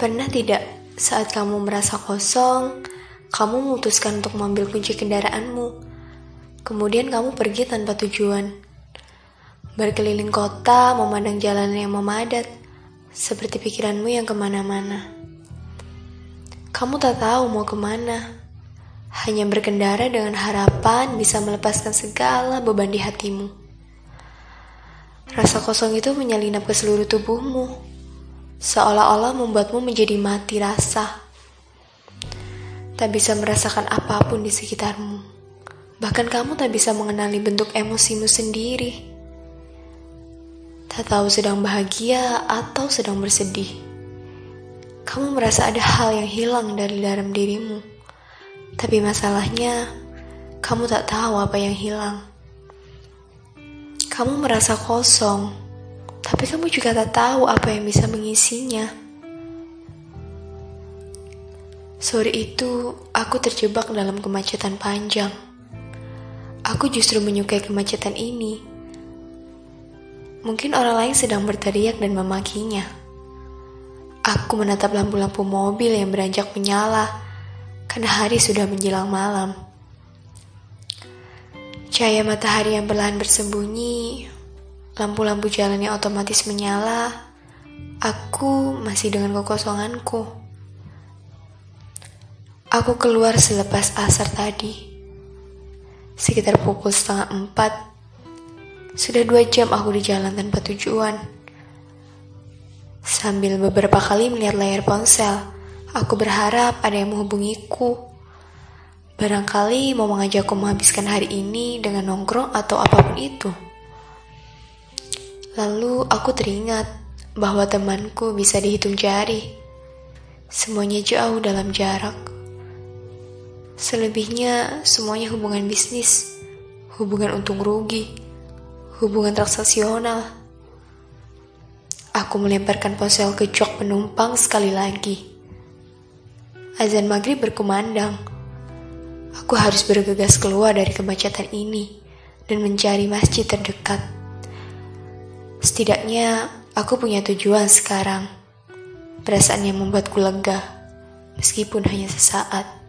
Pernah tidak saat kamu merasa kosong, kamu memutuskan untuk mengambil kunci kendaraanmu, kemudian kamu pergi tanpa tujuan, berkeliling kota, memandang jalan yang memadat, seperti pikiranmu yang ke mana-mana. Kamu tak tahu mau ke mana, hanya berkendara dengan harapan bisa melepaskan segala beban di hatimu. Rasa kosong itu menyelinap ke seluruh tubuhmu seolah-olah membuatmu menjadi mati rasa. Tak bisa merasakan apa pun di sekitarmu. Bahkan kamu tak bisa mengenali bentuk emosimu sendiri. Tak tahu sedang bahagia atau sedang bersedih. Kamu merasa ada hal yang hilang dari dalam dirimu. Tapi masalahnya, kamu tak tahu apa yang hilang. Kamu merasa kosong tapi kamu juga tak tahu apa yang bisa mengisinya. Sore itu, aku terjebak dalam kemacetan panjang. Aku justru menyukai kemacetan ini. Mungkin orang lain sedang berteriak dan memakinya. Aku menatap lampu-lampu mobil yang beranjak menyala karena hari sudah menjelang malam. Cahaya matahari yang perlahan bersembunyi Lampu-lampu jalan yang otomatis menyala. Aku masih dengan kekosonganku. Aku keluar selepas asar tadi. Sekitar pukul setengah empat. Sudah dua jam aku di jalan tanpa tujuan. Sambil beberapa kali melihat layar ponsel, aku berharap ada yang menghubungiku. Barangkali mau mengajakku menghabiskan hari ini dengan nongkrong atau apa pun itu. Lalu aku teringat bahwa temanku bisa dihitung jari. Semuanya jauh dalam jarak. Selebihnya semuanya hubungan bisnis, hubungan untung rugi, hubungan transaksional. Aku melemparkan ponsel ke jok penumpang sekali lagi. Azan maghrib berkumandang. Aku harus bergegas keluar dari kemacetan ini dan mencari masjid terdekat. Setidaknya aku punya tujuan sekarang. Perasaan yang membuatku lega, meskipun hanya sesaat.